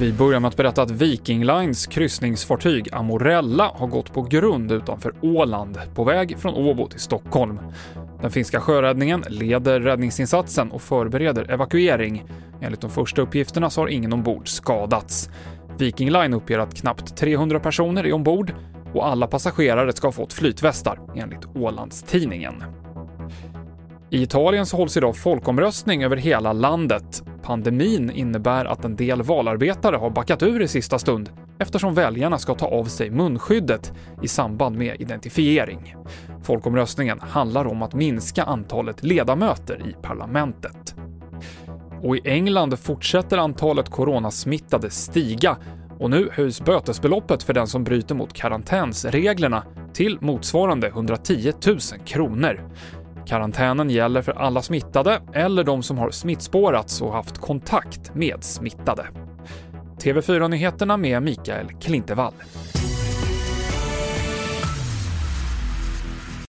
Vi börjar med att berätta att Viking Lines kryssningsfartyg Amorella har gått på grund utanför Åland på väg från Åbo till Stockholm. Den finska sjöräddningen leder räddningsinsatsen och förbereder evakuering. Enligt de första uppgifterna så har ingen ombord skadats. Viking Line uppger att knappt 300 personer är ombord och alla passagerare ska ha fått flytvästar, enligt Ålandstidningen. I Italien så hålls idag folkomröstning över hela landet. Pandemin innebär att en del valarbetare har backat ur i sista stund eftersom väljarna ska ta av sig munskyddet i samband med identifiering. Folkomröstningen handlar om att minska antalet ledamöter i parlamentet. Och i England fortsätter antalet coronasmittade stiga och nu höjs bötesbeloppet för den som bryter mot karantänsreglerna till motsvarande 110 000 kronor. Karantänen gäller för alla smittade eller de som har smittspårats och haft kontakt med smittade. TV4-nyheterna med Mikael Klintevall.